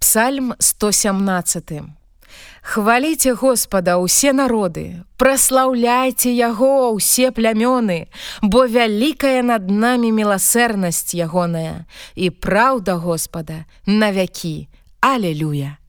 Псальм 117. Хваліце Господа ўсе народы, праслаўляйце яго ўсе плямёны, бо вялікая над намі міласэрнасць ягоная і праўда Господа навякі, Алелюя.